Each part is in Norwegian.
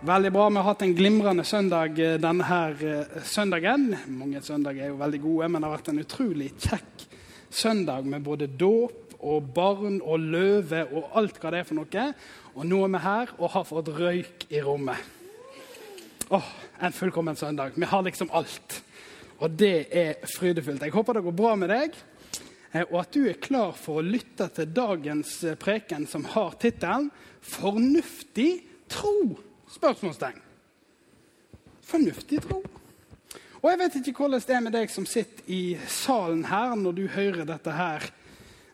Veldig bra. Vi har hatt en glimrende søndag eh, denne her eh, søndagen. Mange søndager er jo veldig gode, men det har vært en utrolig kjekk søndag med både dåp og barn og løve og alt hva det er for noe. Og nå er vi her og har fått røyk i rommet. Åh, En fullkommen søndag. Vi har liksom alt. Og det er frydefullt. Jeg håper det går bra med deg, eh, og at du er klar for å lytte til dagens preken som har tittelen 'Fornuftig tro'. Spørsmålstegn. Fornuftig tro. Og Jeg vet ikke hvordan det er med deg som sitter i salen her, når du hører dette her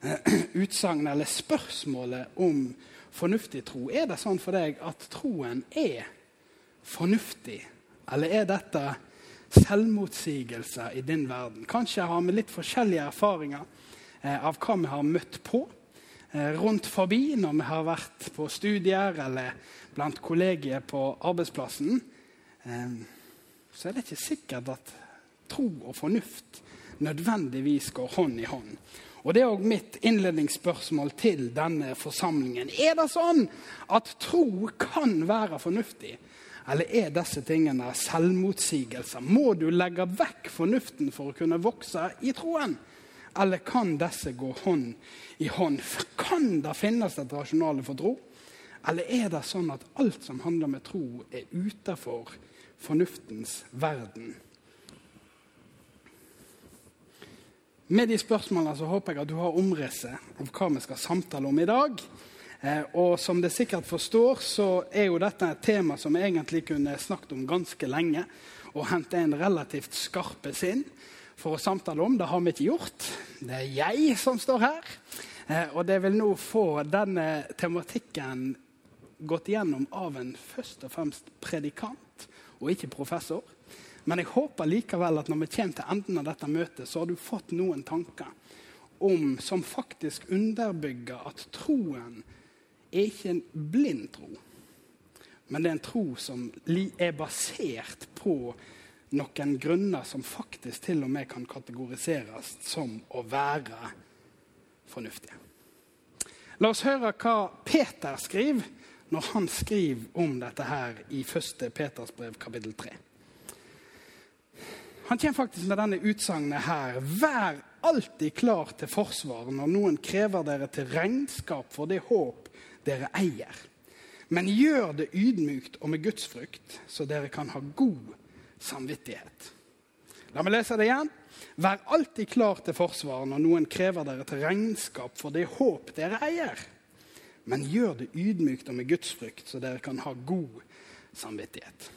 eh, utsagnet eller spørsmålet om fornuftig tro. Er det sånn for deg at troen er fornuftig, eller er dette selvmotsigelser i din verden? Kanskje har vi litt forskjellige erfaringer eh, av hva vi har møtt på rundt forbi når vi har vært på studier eller blant kollegier på arbeidsplassen, eh, så er det ikke sikkert at tro og fornuft nødvendigvis går hånd i hånd. Og Det er òg mitt innledningsspørsmål til denne forsamlingen. Er det sånn at tro kan være fornuftig? Eller er disse tingene selvmotsigelser? Må du legge vekk fornuften for å kunne vokse i troen? Eller kan disse gå hånd i hånd? Kan det finnes et rasjonale for tro? Eller er det sånn at alt som handler med tro, er utenfor fornuftens verden? Med de spørsmålene så håper jeg at du har omrisset av hva vi skal samtale om i dag. Eh, og som du sikkert forstår, så er jo dette et tema som vi egentlig kunne snakket om ganske lenge. Og hente en relativt skarpe sinn for å samtale om. Det har vi ikke gjort. Det er jeg som står her. Eh, og det vil nå få denne tematikken gått gjennom av en først og fremst predikant, og ikke professor. Men jeg håper likevel at når vi kommer til enden av dette møtet, så har du fått noen tanker om, som faktisk underbygger at troen er ikke en blind tro. Men det er en tro som er basert på noen grunner som faktisk til og med kan kategoriseres som å være fornuftige. La oss høre hva Peter skriver når han skriver om dette her i 1. Peters brev, kapittel 3. Han kommer faktisk med denne utsagnet her. Vær alltid klar til forsvar når noen krever dere til regnskap for det håp dere eier. Men gjør det ydmykt og med gudsfrykt, så dere kan ha god samvittighet. La meg lese det igjen. Vær alltid klar til forsvar når noen krever dere til regnskap for det håp dere eier men gjør det ydmykt og med gudsfrykt, så dere kan ha god samvittighet.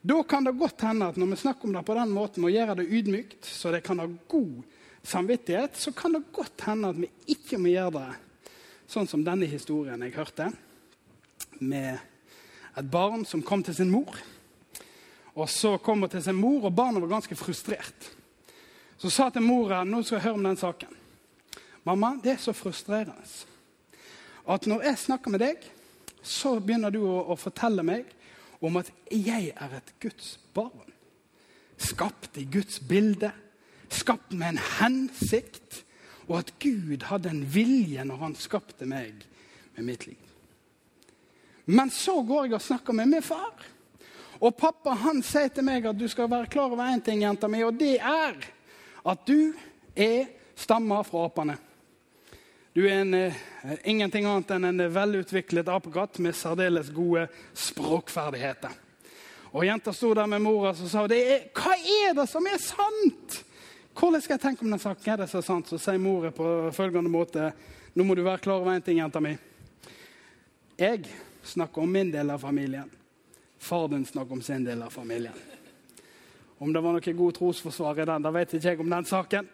Da kan det godt hende at når vi snakker om det på den måten, og gjør det ydmykt, så dere kan ha god samvittighet, så kan det godt hende at vi ikke må gjøre det sånn som denne historien jeg hørte, med et barn som kom til sin mor. Og så kom hun til sin mor, og barnet var ganske frustrert. Så sa til mora nå skal jeg høre om den saken. Mamma, det er så frustrerende at når jeg snakker med deg, så begynner du å, å fortelle meg om at jeg er et Guds barn. Skapt i Guds bilde, skapt med en hensikt. Og at Gud hadde en vilje når han skapte meg med mitt liv. Men så går jeg og snakker med min far. Og pappa han sier til meg at du skal være klar over én ting, jenta mi, og det er at du er stammer fra apene. Du er en, uh, ingenting annet enn en velutviklet apekatt med særdeles gode språkferdigheter. Og Jenta sto der med mora og sa er, hva er det som er sant. Hvordan skal jeg tenke om den saken? Er det så sant? Så sier mora på følgende måte Nå må du være klar over én ting, jenta mi. Jeg snakker om min del av familien. Far din snakker om sin del av familien. Om det var noe god trosforsvar i den, da vet ikke jeg om den saken.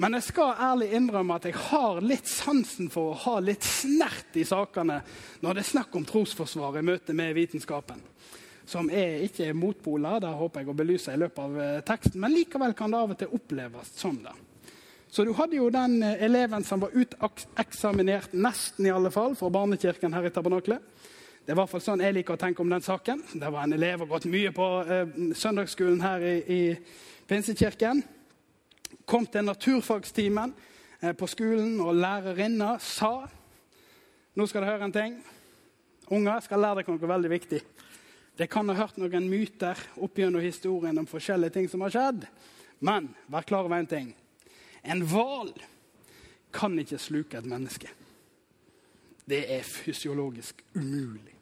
Men jeg skal ærlig innrømme at jeg har litt sansen for å ha litt snert i sakene når det er snakk om trosforsvar i møte med vitenskapen. som er ikke er motpoler. Det håper jeg å belyse i løpet av eh, teksten. Men likevel kan det av og til oppleves sånn. da. Så du hadde jo den eh, eleven som var uteksaminert, nesten i alle fall, fra barnekirken her i Tabernaklet. Det er i hvert fall sånn jeg liker å tenke om den saken. Det var en elev og gått mye på eh, søndagsskolen her i, i Pinsekirken. Kom til naturfagstimen eh, på skolen, og lærerinna sa Nå skal dere høre en ting. Unger skal lære dere noe veldig viktig. Det kan ha hørt noen myter opp gjennom historien om forskjellige ting som har skjedd. Men vær klar over en ting. En hval kan ikke sluke et menneske. Det er fysiologisk umulig.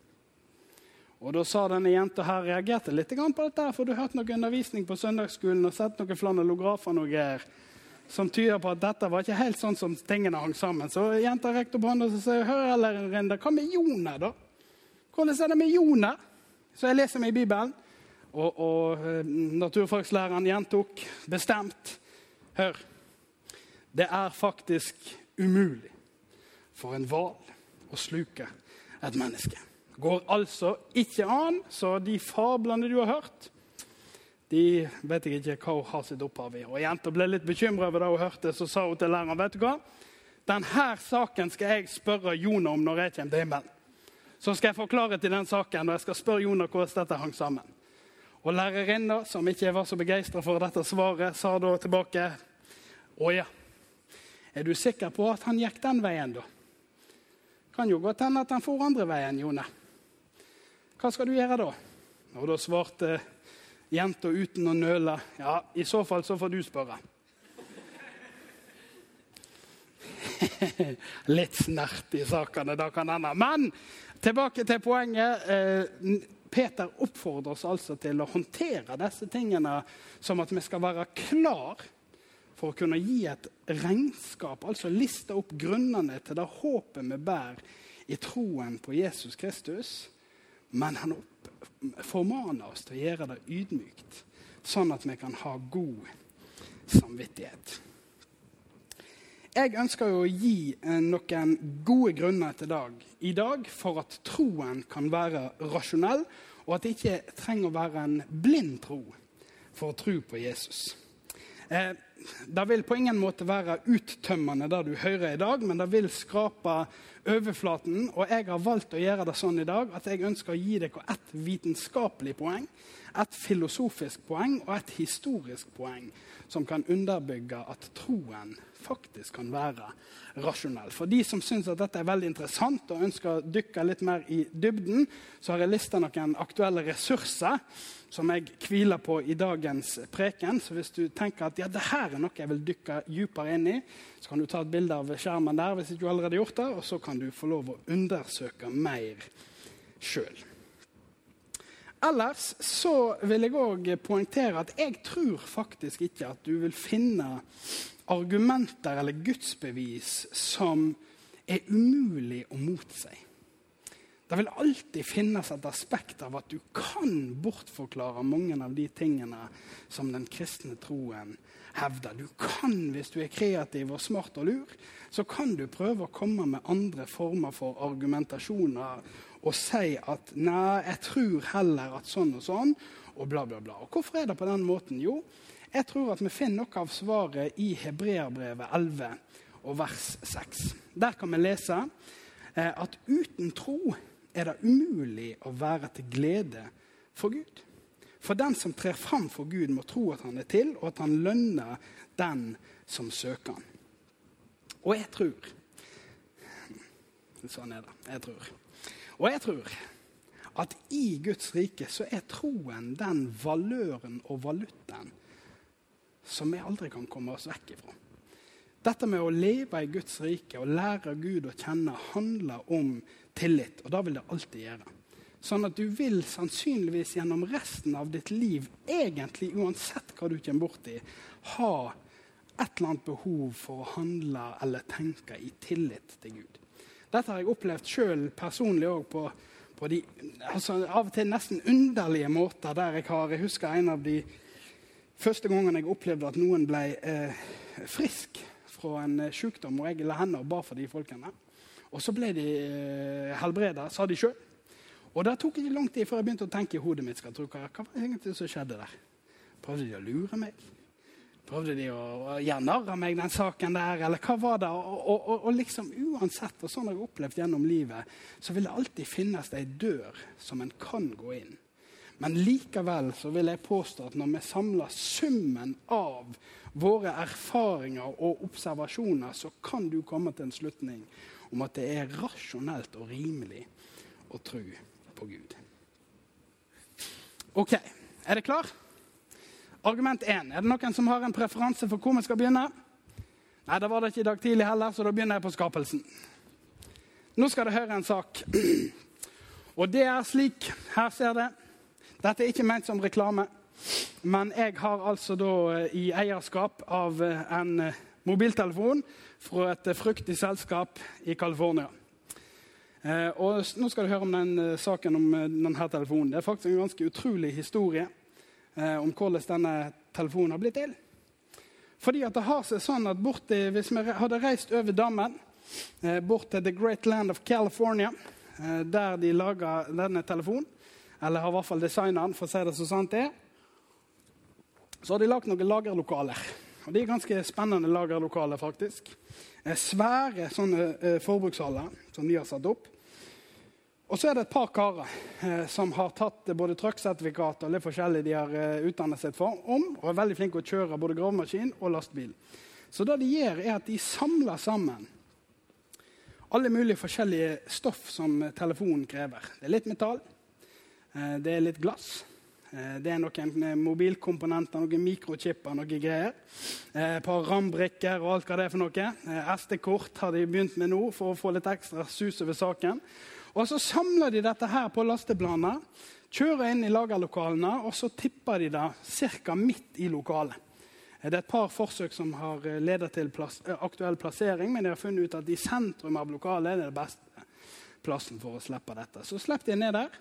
Og Da sa denne jenta her reagerte litt på dette, for du har hørt noe undervisning på søndagsskolen og sett noen flanellografer noe her, som tyder på at dette var ikke helt sånn som tingene hang sammen. Så jenta rekte opp hånda og sa hør, lærerinne, hva med joner, da? Hvordan er det med joner? Så jeg leser meg i Bibelen. Og, og uh, naturfagslæreren gjentok bestemt Hør. Det er faktisk umulig for en hval å sluke et menneske. Går altså ikke an, så de fablene du har hørt, de vet jeg ikke hva hun har sitt opphav i. Og Jenta ble litt bekymra over det hun hørte, så sa hun til læreren vet du hva? Denne saken skal jeg spørre Jonah om når jeg kommer til himmelen. Så skal jeg forklare til den saken, og jeg skal spørre Jonah hvordan dette hang sammen. Og lærerinna, som ikke var så begeistra for dette svaret, sa da tilbake Å ja, er du sikker på at han gikk den veien, da? Kan jo godt hende at han for andre veien, Jone. Hva skal du gjøre da? Og da svarte jenta uten å nøle. Ja, i så fall så får du spørre. Litt snert i sakene, da kan hende. Men tilbake til poenget. Eh, Peter oppfordrer oss altså til å håndtere disse tingene som at vi skal være klar for å kunne gi et regnskap, altså liste opp grunnene til det håpet vi bærer i troen på Jesus Kristus. Men han formaner oss til å gjøre det ydmykt, sånn at vi kan ha god samvittighet. Jeg ønsker å gi eh, noen gode grunner til dag, i dag for at troen kan være rasjonell, og at det ikke trenger å være en blind tro for å tro på Jesus. Eh, det vil på ingen måte være uttømmende, det du hører i dag, men det vil skrape overflaten. Og jeg har valgt å gjøre det sånn i dag at jeg ønsker å gi dere ett vitenskapelig poeng, et filosofisk poeng og et historisk poeng som kan underbygge at troen faktisk kan være rasjonell. For de som syns at dette er veldig interessant og ønsker å dykke litt mer i dybden, så har jeg lista noen aktuelle ressurser som jeg hviler på i dagens preken. Så hvis du tenker at ja, det her er noe jeg vil dykke dypere inn i, så kan du ta et bilde av skjermen der hvis ikke du allerede har gjort det, og så kan du få lov å undersøke mer sjøl. Ellers så vil jeg òg poengtere at jeg tror faktisk ikke at du vil finne argumenter eller gudsbevis som er umulig å motsi. Det vil alltid finnes et aspekt av at du kan bortforklare mange av de tingene som den kristne troen hevder. Du kan, hvis du er kreativ og smart og lur, så kan du prøve å komme med andre former for argumentasjoner og si at 'nei, jeg tror heller at sånn og sånn', og bla, bla, bla. Og Hvorfor er det på den måten? Jo, jeg tror at vi finner noe av svaret i Hebreabrevet 11 og vers 6. Der kan vi lese eh, at uten tro er det umulig å være til glede for Gud. For den som trer fram for Gud, må tro at han er til, og at han lønner den som søker han. Og jeg tror Sånn er det. Jeg tror. Og jeg tror at i Guds rike så er troen den valøren og valutaen som vi aldri kan komme oss vekk ifra. Dette med å leve i Guds rike og lære Gud å kjenne handler om tillit. Og det vil det alltid gjøre. Sånn at du vil sannsynligvis gjennom resten av ditt liv, egentlig uansett hva du kommer borti, ha et eller annet behov for å handle eller tenke i tillit til Gud. Dette har jeg opplevd sjøl personlig òg på, på, de altså, av og til nesten underlige måter. der Jeg har, jeg husker en av de første gangen jeg opplevde at noen ble eh, frisk fra en eh, sykdom, og jeg la hender og ba for de folkene. Og så ble de eh, helbreda, sa de sjøl. Og det tok ikke lang tid før jeg begynte å tenke i hodet mitt. skal tro, hva var det egentlig som skjedde der? Prøvde de å lure meg? Prøvde de å, å gjøre narr av meg, den saken der? Eller hva var det? Og, og, og, og liksom uansett, og sånn har jeg opplevd gjennom livet, så vil det alltid finnes ei dør som en kan gå inn. Men likevel så vil jeg påstå at når vi samler summen av våre erfaringer og observasjoner, så kan du komme til en slutning om at det er rasjonelt og rimelig å tro på Gud. OK, er det klar? Argument 1. Er det noen som har en preferanse for hvor vi skal begynne? Nei, det var det ikke i dag tidlig heller, så da begynner jeg på skapelsen. Nå skal dere høre en sak. Og det er slik Her ser det. Dette er ikke ment som reklame, men jeg har altså da eh, i eierskap av eh, en eh, mobiltelefon fra et fruktig selskap i California. Og nå skal du høre om den saken om denne telefonen. Det er faktisk en ganske utrolig historie om hvordan denne telefonen har blitt til. Fordi at det har seg sånn at borti, Hvis vi hadde reist over dammen, bort til The Great Land of California, der de laga denne telefonen, eller har i hvert fall designa den, for å si det så sant det er. Så har de lagd noen lagerlokaler. Og De er ganske spennende lagerlokaler, faktisk. Eh, svære sånne eh, forbrukshaller som de har satt opp. Og så er det et par karer eh, som har tatt både trucksertifikat og litt forskjellig de har eh, utdannet seg for, om, og er veldig flinke til å kjøre både gravemaskin og lastebil. Så det de gjør, er at de samler sammen alle mulige forskjellige stoff som telefonen krever. Det er litt metall, Eh, det er litt glass. Eh, det er noen eh, mobilkomponenter, noen mikrochipper, noen greier. Et par rambrikker og alt hva det er for noe. SD-kort har de begynt med nå for å få litt ekstra sus over saken. Og Så samler de dette her på lasteplaner, kjører inn i lagerlokalene og så tipper de det ca. midt i lokalet. Det er et par forsøk som har ledet til plass, aktuell plassering, men de har funnet ut at i sentrum av lokalet er det beste plassen for å slippe dette. Så slipper de ned der.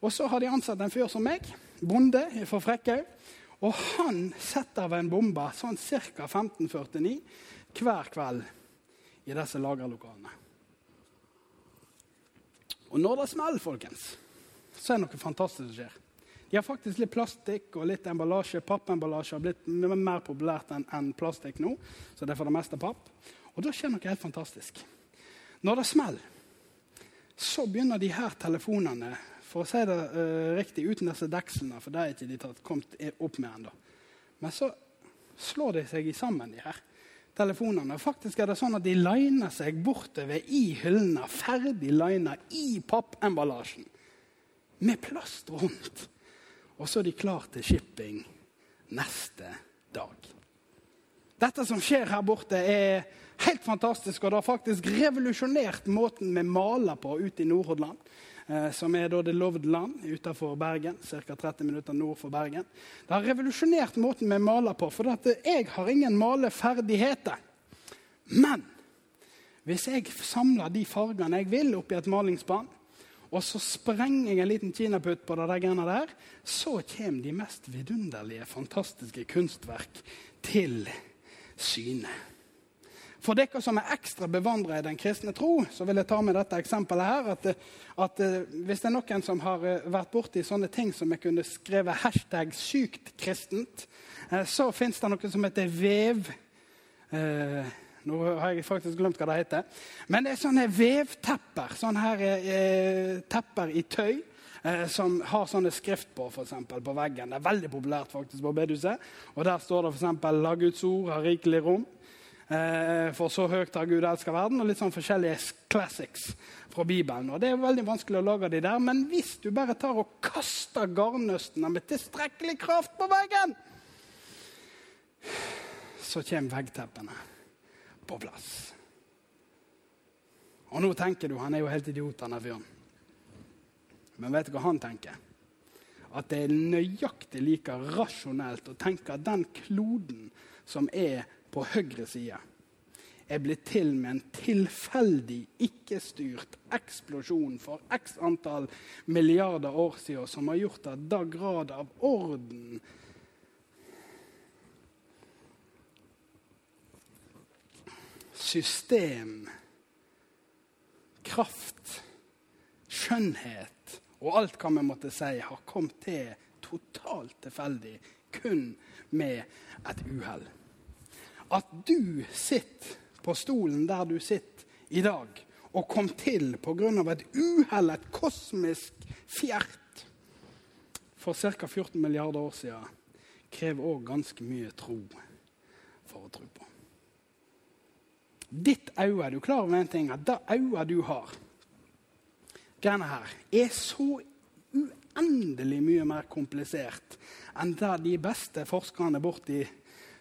Og så har de ansatt en fyr som meg, bonde fra Frekkhaug. Og han setter av en bombe sånn ca. 1549 hver kveld i disse lagerlokalene. Og når det smeller, folkens, så er det noe fantastisk som skjer. De har faktisk litt plastikk og litt emballasje. Pappemballasje har blitt mer populært enn plastikk nå. så det er for det meste papp. Og da skjer noe helt fantastisk. Når det smeller, så begynner de her telefonene for å si det uh, riktig, uten disse dekslene, for det er ikke de tatt, kommet opp med ennå. Men så slår de seg sammen, de her telefonene. Faktisk er det sånn at de liner seg bortover i hyllene, ferdig lina i pappemballasjen, med plast rundt. Og så er de klar til shipping neste dag. Dette som skjer her borte, er helt fantastisk, og det har faktisk revolusjonert måten vi maler på ute i Nordhordland. Eh, som er da det lovde land utenfor Bergen, ca. 30 minutter nord for Bergen. Det har revolusjonert måten vi maler på, for jeg har ingen maleferdigheter. Men hvis jeg samler de fargene jeg vil, oppi et malingsspann, og så sprenger jeg en liten kinaputt på det der, der, så kommer de mest vidunderlige, fantastiske kunstverk til syne. For dere som er ekstra bevandra i den kristne tro, så vil jeg ta med dette eksempelet her. At, at eh, Hvis det er noen som har eh, vært borti sånne ting som jeg kunne skrevet hashtag 'sykt kristent', eh, så fins det noe som heter vev... Nå har jeg faktisk glemt hva det heter. Men det er sånne vevtepper. Sånne her, tepper i tøy. Som har sånne skrift på for eksempel, på veggen. Det er veldig populært faktisk på bedehuset. Og Der står det f.eks.: La Guds ord har rikelig rom. Eh, for så høyt har Gud elska verden, og litt sånn forskjellige classics fra Bibelen. Og Det er veldig vanskelig å lage de der, men hvis du bare tar og kaster garnnøstene med tilstrekkelig kraft på veggen, så kommer veggteppene på plass. Og nå tenker du han er jo helt idiot, denne fyren. Men vet du hva han tenker? At det er nøyaktig like rasjonelt å tenke at den kloden som er på høyre side er blitt til med en tilfeldig, ikke-styrt eksplosjon for x antall milliarder år siden, som har gjort at da grad av orden System, kraft, skjønnhet og alt hva vi måtte si har kommet til totalt tilfeldig, kun med et uhell. At du sitter på stolen der du sitter i dag, og kom til pga. et uhell, et kosmisk fjert for ca. 14 milliarder år siden, krever òg ganske mye tro for å tro på. Ditt øye, er du klar over en ting? At det øyet du har, greiene her, er så uendelig mye mer komplisert enn det de beste forskerne borti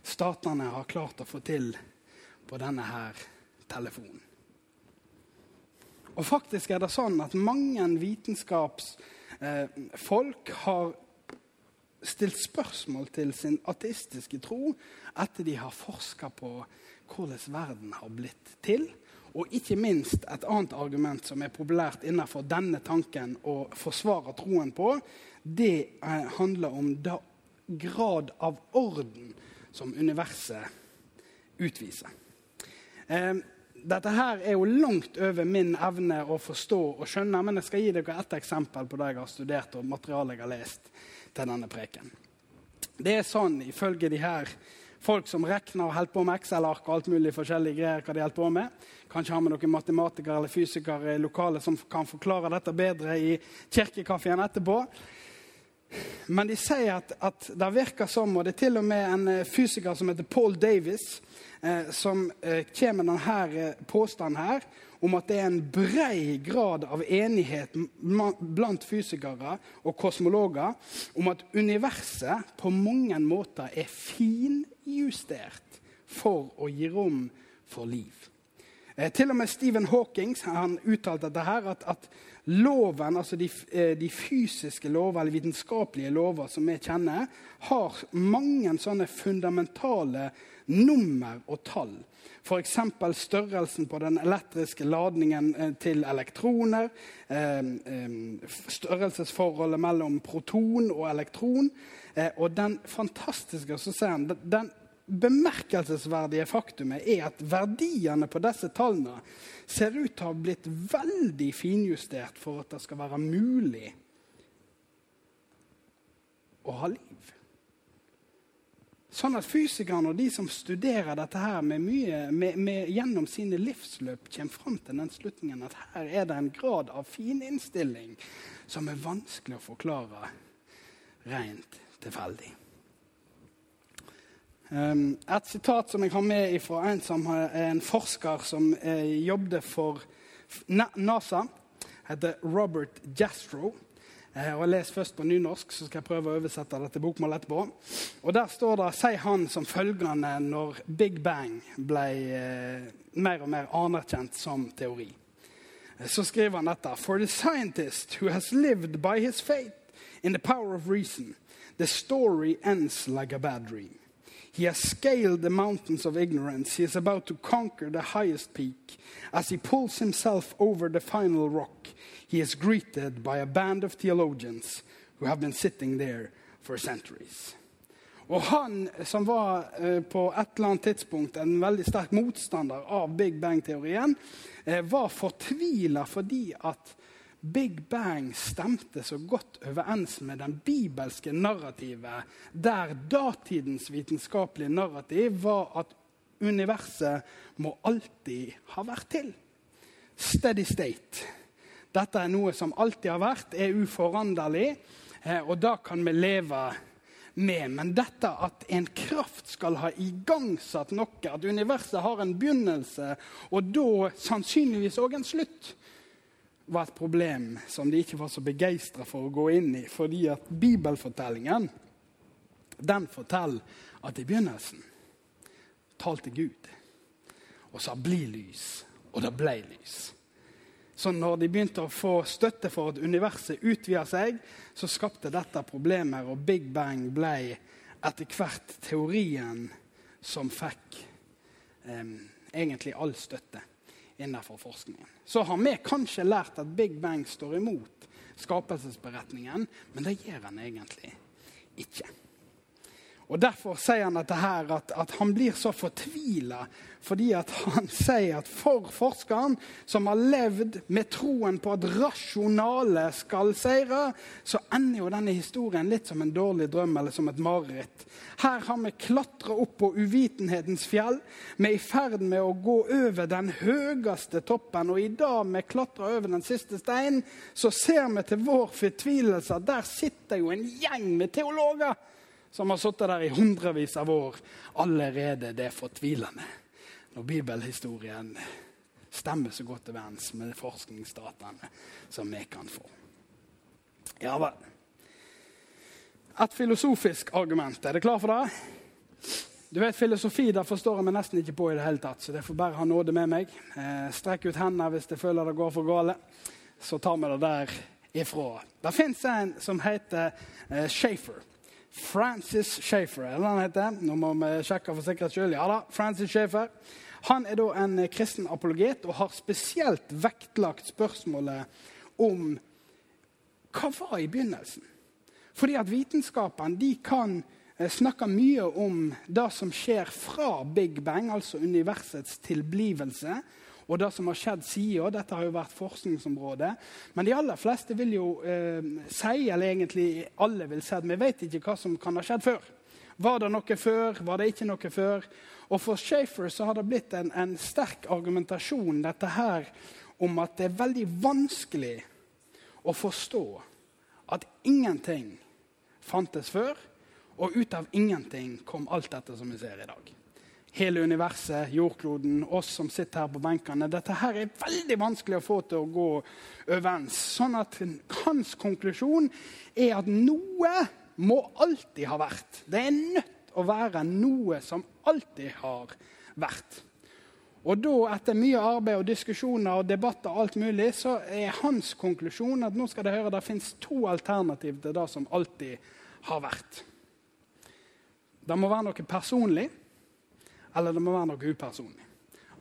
statene har klart å få til på denne her telefonen. Og faktisk er det sånn at mange vitenskapsfolk eh, har stilt spørsmål til sin ateistiske tro etter de har forska på hvordan verden har blitt til. Og ikke minst et annet argument som er populært innenfor denne tanken å forsvare troen på, det eh, handler om da grad av orden som universet utviser. Eh, dette her er jo langt over min evne å forstå og skjønne, men jeg skal gi dere ett eksempel på det jeg har studert og materialet jeg har lest til denne preken. Det er sånn, ifølge de her folk som regner og holder på med Excel-ark og alt mulig forskjellige greier, hva de holder på med. Kanskje har vi noen matematikere eller fysikere i lokalet som kan forklare dette bedre i kirkekaffen etterpå. Men de sier at, at, det virker som, og det er til og med en eh, fysiker som heter Paul Davis, eh, som eh, kommer med denne eh, påstanden her, om at det er en brei grad av enighet blant fysikere og kosmologer om at universet på mange måter er finjustert for å gi rom for liv. Eh, til og med Stephen Hawking han uttalte dette at, at loven, altså de, eh, de, fysiske lover, eller vitenskapelige lover som vi kjenner, har mange sånne fundamentale nummer og tall. F.eks. størrelsen på den elektriske ladningen eh, til elektroner. Størrelsesforholdet mellom proton og elektron. Og den fantastiske så sier han, den bemerkelsesverdige faktumet er at verdiene på disse tallene ser ut til å ha blitt veldig finjustert for at det skal være mulig å ha liv. Sånn at fysikerne og de som studerer dette her med mye, med, med, gjennom sine livsløp, kommer fram til den slutningen at her er det en grad av fininnstilling som er vanskelig å forklare rent tilfeldig. Um, et sitat som jeg har med fra en som er en forsker som eh, jobbet for NASA, heter Robert Jastro. Eh, og Jeg leser først på nynorsk, så skal jeg prøve å oversette det til bokmål etterpå. Og Der står det, sier han som følgende når Big Bang ble eh, mer og mer anerkjent som teori. Så skriver han dette. For the scientist who has lived by his faith in the power of reason, the story ends like a bad dream. He has scaled the mountains of ignorance. He is about to conquer the highest peak. As he pulls himself over the final rock, he is greeted by a band of theologians who have been sitting there for centuries. Og han som var eh, på et eller annet tidspunkt en veldig sterk motstander av Big Bang-teorien, eh, var fortvila fordi at Big Bang stemte så godt overens med den bibelske narrativet, der datidens vitenskapelige narrativ var at universet må alltid ha vært til. Steady state. Dette er noe som alltid har vært, er uforanderlig, eh, og da kan vi leve med. Men dette at en kraft skal ha igangsatt noe, at universet har en begynnelse, og da sannsynligvis òg en slutt, var et problem som de ikke var så begeistra for å gå inn i. Fordi at bibelfortellingen den forteller at i begynnelsen talte Gud og sa 'bli lys', og det ble lys. Så når de begynte å få støtte for at universet utvida seg, så skapte dette problemer, og Big Bang ble etter hvert teorien som fikk eh, egentlig all støtte innenfor forskningen. Så har vi kanskje lært at Big Bang står imot skapelsesberetningen, men det gjør han egentlig ikke. Og Derfor sier han dette her, at, at han blir så fortvila fordi at han sier at for forskeren, som har levd med troen på at rasjonale skal seire, så ender jo denne historien litt som en dårlig drøm eller som et mareritt. Her har vi klatra opp på uvitenhetens fjell. Vi er i ferd med å gå over den høyeste toppen. Og i dag vi klatrer over den siste steinen, så ser vi til vår fortvilelse at der sitter jo en gjeng med teologer som har sittet der i hundrevis av år, allerede det fortvilende. Når bibelhistorien stemmer så godt overens med forskningsdataene som vi kan få. Ja vel. Et filosofisk argument. Er dere klar for det? Du vet, Filosofi det forstår jeg meg nesten ikke på i det hele tatt, så det får bare ha nåde med meg. Eh, strekk ut hendene hvis jeg føler det går for gale. Så tar vi det der ifra. Det fins en som heter eh, Shafer. Francis Shafer, eller han heter? Nå må vi sjekke for sikkerhets skyld. Ja da, Francis Shafer. Han er da en kristen apologet og har spesielt vektlagt spørsmålet om hva var i begynnelsen. Fordi at vitenskapen de kan eh, snakke mye om det som skjer fra Big Bang, altså universets tilblivelse, og det som har skjedd siden. Dette har jo vært forskningsområdet. Men de aller fleste vil jo eh, si, eller egentlig alle vil si, at vi vet ikke hva som kan ha skjedd før. Var det noe før? Var det ikke noe før? Og For Shafer så har det blitt en, en sterk argumentasjon dette her, om at det er veldig vanskelig å forstå at ingenting fantes før, og ut av ingenting kom alt dette som vi ser i dag hele universet, jordkloden, oss som sitter her på benkene. Dette her er veldig vanskelig å få til å gå overens. Sånn at hans konklusjon er at noe må alltid ha vært. Det er nødt å være noe som alltid har vært. Og da, etter mye arbeid og diskusjoner og debatter, og alt mulig, så er hans konklusjon at nå skal dere høre, det fins to alternativ til det som alltid har vært. Det må være noe personlig eller det må være noe upersonlig.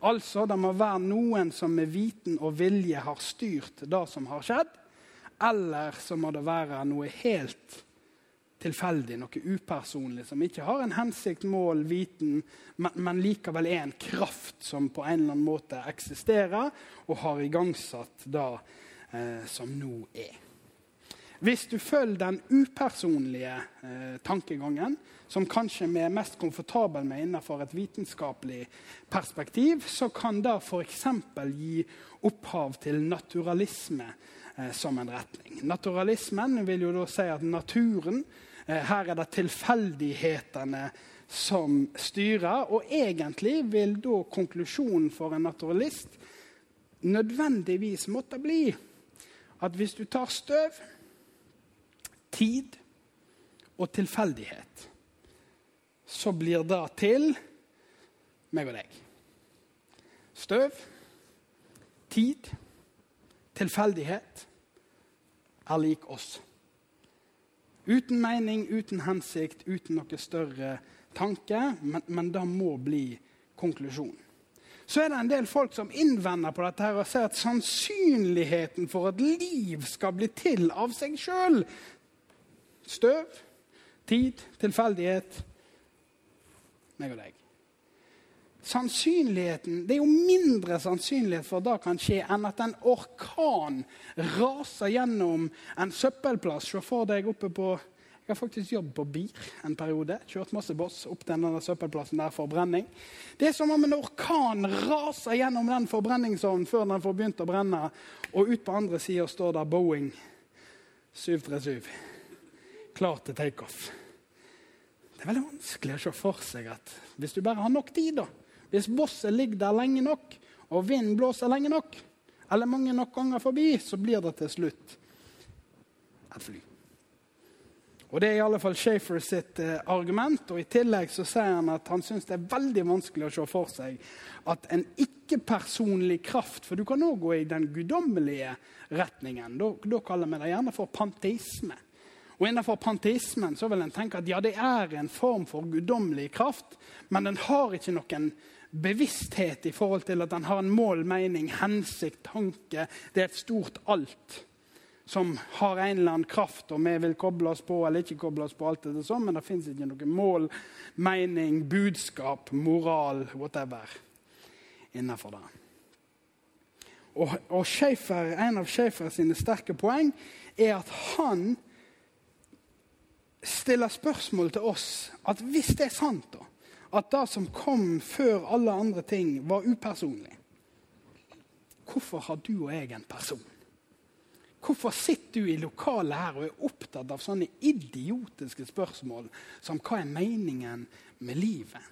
Altså, det må være noen som med viten og vilje har styrt det som har skjedd, eller så må det være noe helt tilfeldig, noe upersonlig, som ikke har en hensikt, mål, viten, men, men likevel er en kraft som på en eller annen måte eksisterer og har igangsatt det eh, som nå er. Hvis du følger den upersonlige eh, tankegangen, som kanskje vi er mest komfortable med innenfor et vitenskapelig perspektiv, så kan det f.eks. gi opphav til naturalisme eh, som en retning. Naturalismen vil jo da si at naturen eh, Her er det tilfeldighetene som styrer. Og egentlig vil da konklusjonen for en naturalist nødvendigvis måtte bli at hvis du tar støv tid og tilfeldighet, så blir det til meg og deg. Støv, tid, tilfeldighet er lik oss. Uten mening, uten hensikt, uten noe større tanke. Men, men det må bli konklusjonen. Så er det en del folk som innvender på dette her og sier at sannsynligheten for at liv skal bli til av seg sjøl, Støv, tid, tilfeldighet. Meg og deg. Sannsynligheten, Det er jo mindre sannsynlighet for at det kan skje, enn at en orkan raser gjennom en søppelplass. Se for deg oppe på Jeg har faktisk jobbet på BIR en periode. Kjørt masse boss opp til denne søppelplassen der for brenning. Det er som om en orkan raser gjennom den forbrenningsovnen før den får begynt å brenne, og ut på andre sida står der Boeing 737 klar til takeoff. Det er veldig vanskelig å se for seg at hvis du bare har nok tid, da Hvis bosset ligger der lenge nok, og vinden blåser lenge nok, eller mange nok ganger forbi, så blir det til slutt et fly. Og Det er i alle fall Shafer sitt eh, argument. og I tillegg så sier han at han syns det er veldig vanskelig å se for seg at en ikke-personlig kraft For du kan òg gå i den guddommelige retningen. Da, da kaller vi det gjerne for panteisme. Og Innenfor panteismen så vil en tenke at ja, det er en form for guddommelig kraft, men den har ikke noen bevissthet i forhold til at den har en mål, mening, hensikt, tanke. Det er et stort alt som har en eller annen kraft, og vi vil koble oss på eller ikke koble oss på. alt det sånn, Men det fins ikke noe mål, mening, budskap, moral, whatever innenfor det. Og, og Schaefer, En av Schaefer sine sterke poeng er at han stiller spørsmål til oss at hvis det er sant, da, at det som kom før alle andre ting, var upersonlig, hvorfor har du og jeg en person? Hvorfor sitter du i lokalet her og er opptatt av sånne idiotiske spørsmål som hva er meningen med livet?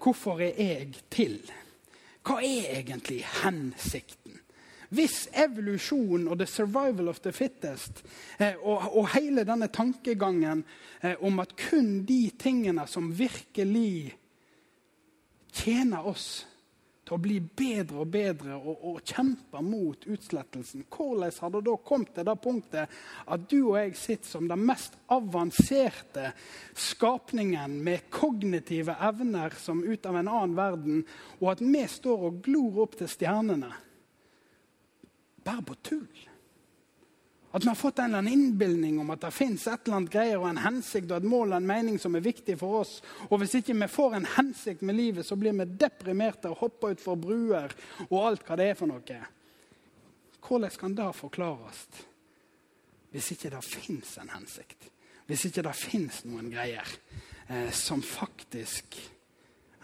Hvorfor er jeg til? Hva er egentlig hensikten? Hvis evolusjon og the survival of the fittest eh, og, og, hele denne tankegangen eh, om at kun de tingene som virkelig tjener oss til å bli bedre og bedre og, og kjempe mot utslettelsen. Hvordan har det da kommet til det punktet at du og jeg sitter som den mest avanserte skapningen med kognitive evner som ut av en annen verden, og at vi står og glor opp til stjernene? Bare på tull. At vi har fått en eller annen innbilning om at det fins et eller annet greier og en hensikt og et mål og en mening som er viktig for oss. Og hvis ikke vi får en hensikt med livet, så blir vi deprimerte og hopper utfor bruer og alt hva det er for noe. Hvordan kan det forklares hvis ikke det fins en hensikt? Hvis ikke det fins noen greier eh, som faktisk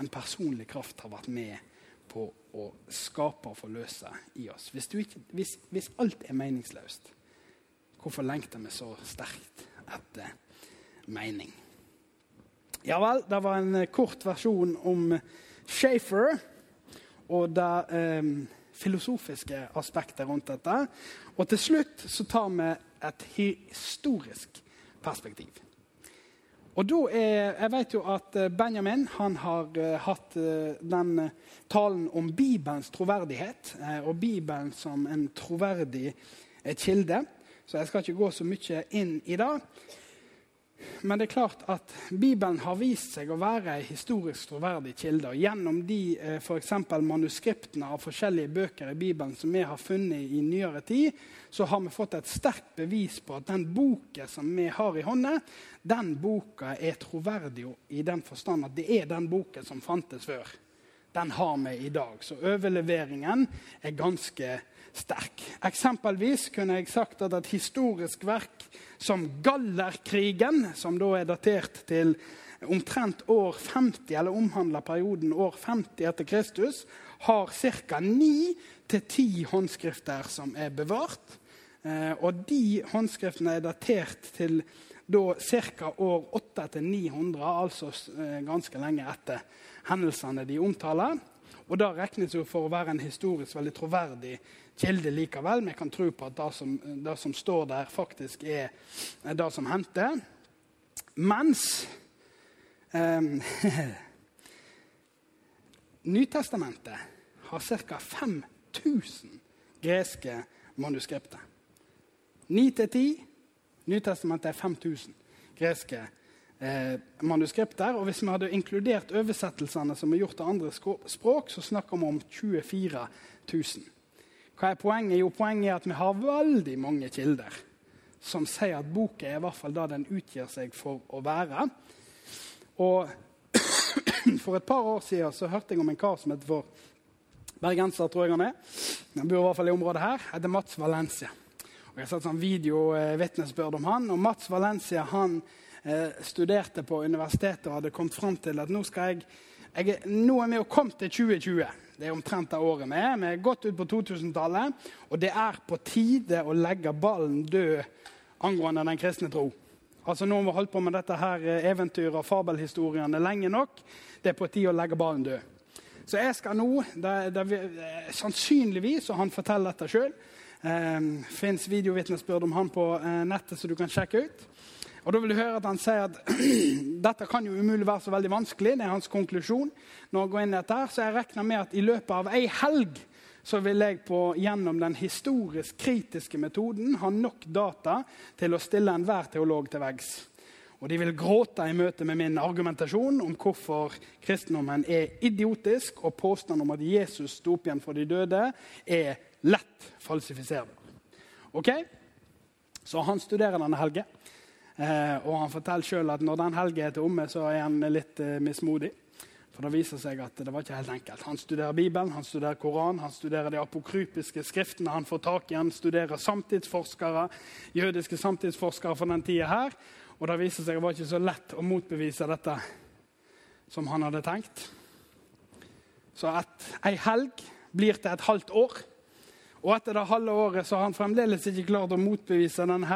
en personlig kraft har vært med på å skape og forløse i oss? Hvis, ikke, hvis, hvis alt er meningsløst Hvorfor lengter vi så sterkt etter mening? Ja vel, det var en kort versjon om Shafer og det eh, filosofiske aspektet rundt dette. Og til slutt så tar vi et historisk perspektiv. Og da er, Jeg vet jo at eh, Benjamin han har uh, hatt uh, den talen om Bibelens troverdighet, og Bibelen som en troverdig kilde. Så jeg skal ikke gå så mye inn i det. Men det er klart at Bibelen har vist seg å være en historisk troverdig kilde. og Gjennom de eh, for manuskriptene av forskjellige bøker i Bibelen som vi har funnet i nyere tid, så har vi fått et sterkt bevis på at den boka som vi har i hånda, den boka er troverdig i den forstand at det er den boka som fantes før. Den har vi i dag. Så overleveringen er ganske sterk. Eksempelvis kunne jeg sagt at et historisk verk som Gallerkrigen, som da er datert til omtrent år 50, eller omhandler perioden år 50 etter Kristus, har ca. 9-10 håndskrifter som er bevart. Eh, og de håndskriftene er datert til da ca. år 800-900, altså eh, ganske lenge etter hendelsene de omtaler. Og da regnes jo for å være en historisk veldig troverdig kilde likevel. Vi kan tro på at det som, det som står der, faktisk er det som hendte. Mens eh, Nytestamentet har ca. 5000 greske manuskripter. 9-10. Nytestamentet er 5000 greske eh, manuskripter. Og hvis vi hadde inkludert oversettelsene som er gjort av andre språk, så snakker vi om 24 000. Hva er poenget? Jo, poenget er at vi har veldig mange kilder som sier at boka er i hvert fall det den utgir seg for å være. Og For et par år siden så hørte jeg om en kar som heter for bergenser, tror jeg han er. Han bor i hvert fall i området her. heter Mats Valencia. Og Jeg har sett sånn videovitnesbyrd om han. Og Mats Valencia han eh, studerte på universitetet og hadde kommet fram til at nå skal jeg, jeg nå er vi jo kommet til 2020. Det er omtrent det året vi er. Vi er godt ut på 2000-tallet. Og det er på tide å legge ballen død angående den kristne tro. Altså Nå har vi holdt på med dette her eh, eventyret og fabelhistoriene lenge nok. Det er på tide å legge ballen død. Så jeg skal nå det, det, eh, Sannsynligvis, og han forteller dette sjøl eh, Fins videovitnesbyrd om han på eh, nettet, så du kan sjekke ut. Og da vil du høre at Han sier at dette kan jo umulig være så veldig vanskelig. Det er hans konklusjon. når han går inn i dette. Så jeg regner med at i løpet av ei helg så vil jeg på, gjennom den historisk kritiske metoden ha nok data til å stille enhver teolog til veggs. Og de vil gråte i møte med min argumentasjon om hvorfor kristendommen er idiotisk, og påstanden om at Jesus sto opp igjen for de døde, er lett falsifiserbar. Ok? Så han studerer denne helgen. Eh, og han forteller sjøl at når den helgen er omme, så er han litt eh, mismodig. For det viser seg at det var ikke helt enkelt. Han studerer Bibelen, han studerer Koran, han studerer de apokrypiske skriftene han får tak i. Han studerer samtidsforskere, jødiske samtidsforskere fra den tida her. Og det viser seg at det var ikke så lett å motbevise dette som han hadde tenkt. Så at ei helg blir til et halvt år. Og etter det halve året så har han fremdeles ikke klart å motbevise denne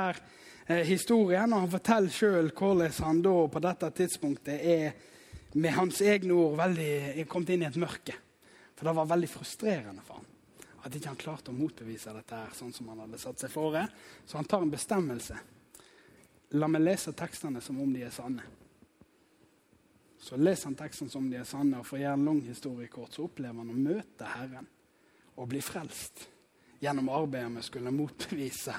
historien. Og han forteller sjøl hvordan han da på dette tidspunktet er med hans egne ord veldig, kommet inn i et mørke. For det var veldig frustrerende for ham at ikke han klarte å motbevise dette her, sånn som han hadde satt seg fore. Så han tar en bestemmelse. La meg lese tekstene som om de er sanne. Så leser han tekstene som om de er sanne, og for å gjøre en lang historie kort, så opplever han å møte Herren og bli frelst gjennom arbeidet vi skulle motbevise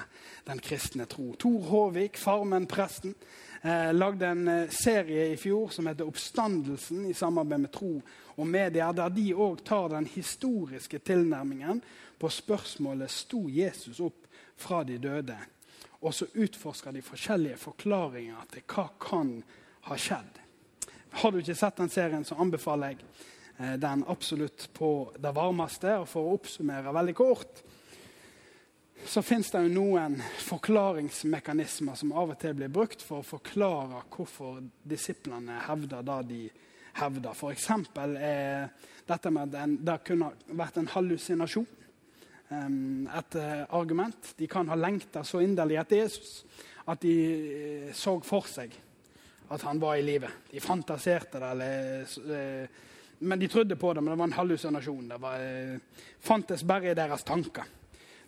den kristne tro. Tor Håvik, Farmen-presten, eh, lagde en eh, serie i fjor som heter 'Oppstandelsen', i samarbeid med Tro og Medier, der de òg tar den historiske tilnærmingen på spørsmålet 'Sto Jesus opp fra de døde?' Og så utforsker de forskjellige forklaringer til hva kan ha skjedd. Har du ikke sett den serien, så anbefaler jeg eh, den absolutt på det varmeste. Og for å oppsummere veldig kort så fins det jo noen forklaringsmekanismer som av og til blir brukt for å forklare hvorfor disiplene hevder det de hevder. F.eks. er dette med at det kunne vært en hallusinasjon. Et eh, argument. De kan ha lengta så inderlig etter Jesus at de eh, så for seg at han var i live. De fantaserte det. Eller, eh, men De trodde på det, men det var en hallusinasjon. Det var, fantes bare i deres tanker.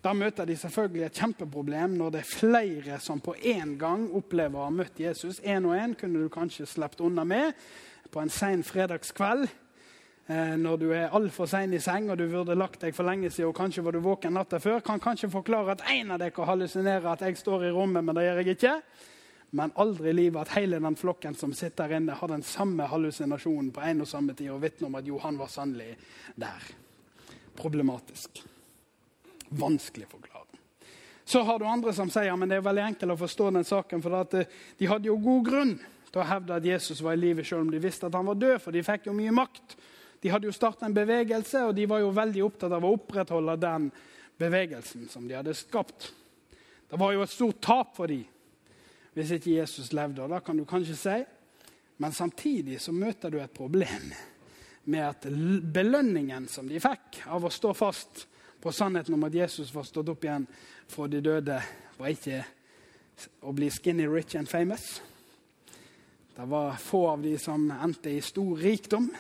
Da møter de selvfølgelig et kjempeproblem når det er flere som på én gang opplever å ha møtt Jesus. Én og én kunne du kanskje sluppet unna med på en sen fredagskveld. Eh, når du er altfor sein i seng og du burde lagt deg for lenge siden og kanskje var du våken natta før, kan kanskje forklare at en av dere hallusinerer at jeg står i rommet, men det gjør jeg ikke. Men aldri i livet at hele den flokken som sitter der inne, har den samme hallusinasjonen på en og samme tid og vitner om at jo, han var sannelig der. Problematisk vanskelig forklare. Så har du andre som sier men det er veldig enkelt å forstå den saken. For at eh, de hadde jo god grunn til å hevde at Jesus var i live selv om de visste at han var død. For de fikk jo mye makt. De hadde jo starta en bevegelse, og de var jo veldig opptatt av å opprettholde den bevegelsen som de hadde skapt. Det var jo et stort tap for dem hvis ikke Jesus levde. og det kan du kanskje si. Men samtidig så møter du et problem med at belønningen som de fikk av å stå fast på sannheten om at Jesus var stått opp igjen fra de døde, var ikke å bli skinny rich and famous. Det var få av de som endte i stor rikdom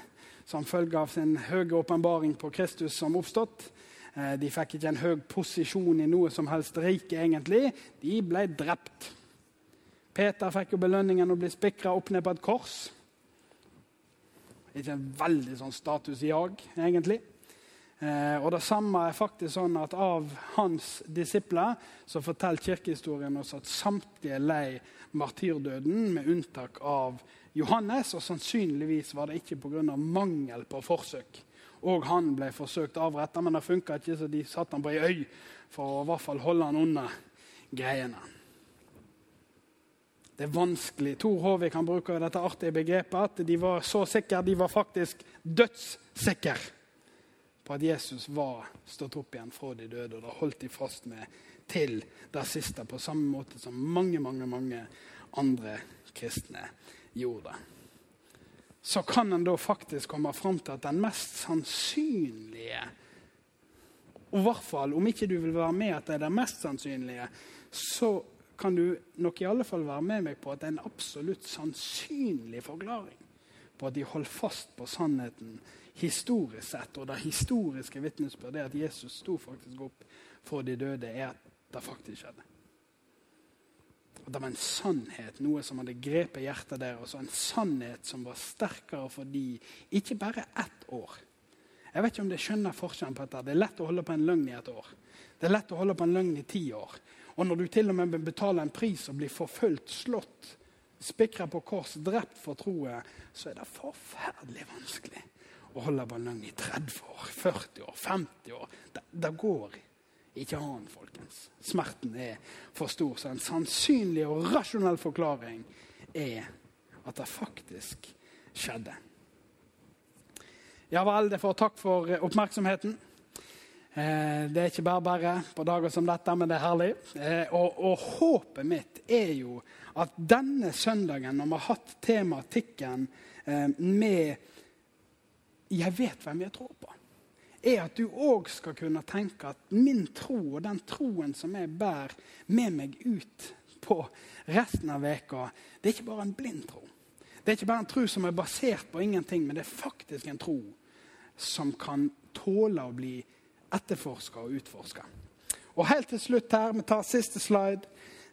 som følge av sin høye åpenbaring på Kristus som oppstått. Eh, de fikk ikke en høy posisjon i noe som helst rike, egentlig. De ble drept. Peter fikk jo belønningen å bli spikra opp ned på et kors. Ikke en veldig sånn statusjag, egentlig. Eh, og Det samme er faktisk sånn at av hans disipler så forteller kirkehistorien oss at samtlige lei martyrdøden, med unntak av Johannes. Og sannsynligvis var det ikke pga. mangel på forsøk. Og han ble forsøkt avrettet, men det funka ikke, så de satte han på ei øy for å i hvert fall holde han unna greiene. Det er vanskelig. Tor Håvik kan bruke dette artige begrepet at de var så sikre, de var faktisk dødssikre på at Jesus var stått opp igjen fra de døde. Og det holdt de fast med til det siste, på samme måte som mange, mange, mange andre kristne gjorde. Så kan en da faktisk komme fram til at den mest sannsynlige og i hvert fall, Om ikke du vil være med at det er det mest sannsynlige, så kan du nok i alle fall være med meg på at det er en absolutt sannsynlig forklaring på at de holdt fast på sannheten historisk sett, og det historiske vitnesbyrdet at Jesus sto faktisk opp for de døde, er at det faktisk skjedde. At det var en sannhet, noe som hadde grepet hjertet deres. En sannhet som var sterkere for de ikke bare ett år. Jeg vet ikke om det skjønner forskjellen på dette. Det er lett å holde på en løgn i et år. Det er lett å holde på en løgn i ti år. Og når du til og med betaler en pris og blir forfulgt, slått, spikra på kors, drept for troen, så er det forferdelig vanskelig å holde ballong i 30 år, 40 år, 50 år. Det, det går Ikke an, folkens. Smerten er for stor. Så en sannsynlig og rasjonell forklaring er at det faktisk skjedde. Ja vel, det får takk for oppmerksomheten. Eh, det er ikke bare bare på dager som dette, men det er herlig. Eh, og, og, håpet mitt er jo at denne søndagen, når vi har hatt tematikken eh, med 'Jeg vet hvem jeg tror på', er at du òg skal kunne tenke at min tro og den troen som jeg bærer med meg ut på resten av veka, det er ikke bare en blind tro. Det er ikke bare en tro som er basert på ingenting, men det er faktisk en tro som kan tåle å bli etterforska og utforska. Og helt til slutt her, vi tar siste slide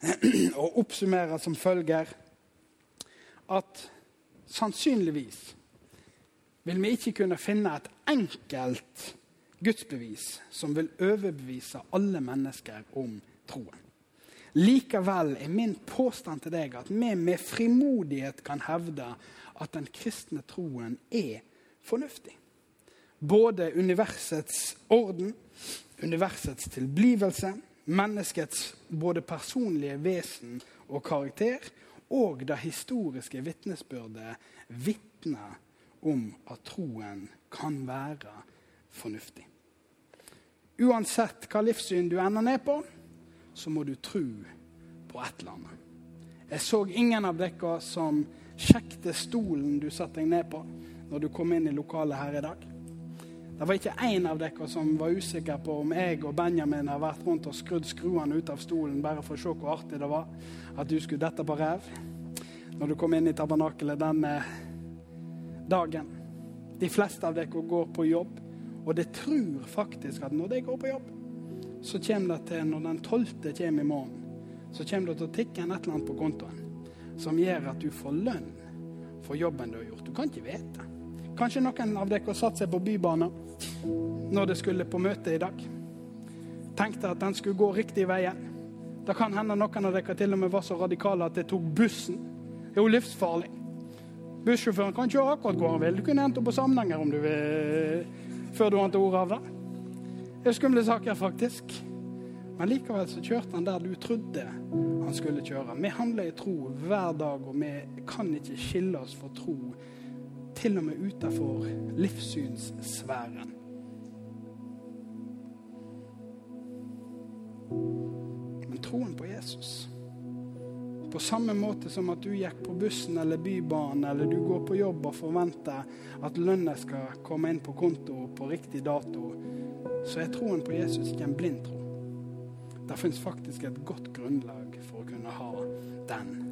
og oppsummerer som følger at sannsynligvis vil vi ikke kunne finne et enkelt gudsbevis som vil overbevise alle mennesker om troen. Likevel er min påstand til deg at vi med frimodighet kan hevde at den kristne troen er fornuftig både universets orden, universets tilblivelse, menneskets både personlige vesen og karakter, og det historiske vitnesbyrdet vitner om at troen kan være fornuftig. Uansett hva livssyn du ender ned på, så må du tro på et eller annet. Jeg så ingen av dere som sjekket stolen du satte deg ned på når du kom inn i lokalet her i dag. Det var ikke én av dere som var usikker på om jeg og Benjamin har vært rundt og skrudd skruene ut av stolen bare for å se hvor artig det var at du skulle dette på ræv når du kom inn i tabernakelet denne dagen. De fleste av dere går på jobb, og det tror faktisk at når de går på jobb, så kommer det til, når den tolvte kommer i morgen, så kommer det til å tikke en et eller annet på kontoen som gjør at du får lønn for jobben du har gjort. Du kan ikke vite. Kanskje noen av dere har satt seg på Bybanen når det skulle på møte i dag. Tenkte at den skulle gå riktig veien. Det kan hende noen av dere til og med var så radikale at de tok bussen. Det er jo livsfarlig. Bussjåføren kan kjøre akkurat hvor han vil. Du kunne endt opp på Samnanger om du vil, før du ante ordet av det. Det er skumle saker, faktisk. Men likevel så kjørte han der du trodde han skulle kjøre. Vi handler i tro hver dag, og vi kan ikke skille oss for tro til og med utenfor livssynssfæren. Men troen på Jesus På samme måte som at du gikk på bussen eller bybanen eller du går på jobb og forventer at lønna skal komme inn på konto på riktig dato, så er troen på Jesus ikke en blind tro. Det fins faktisk et godt grunnlag for å kunne ha den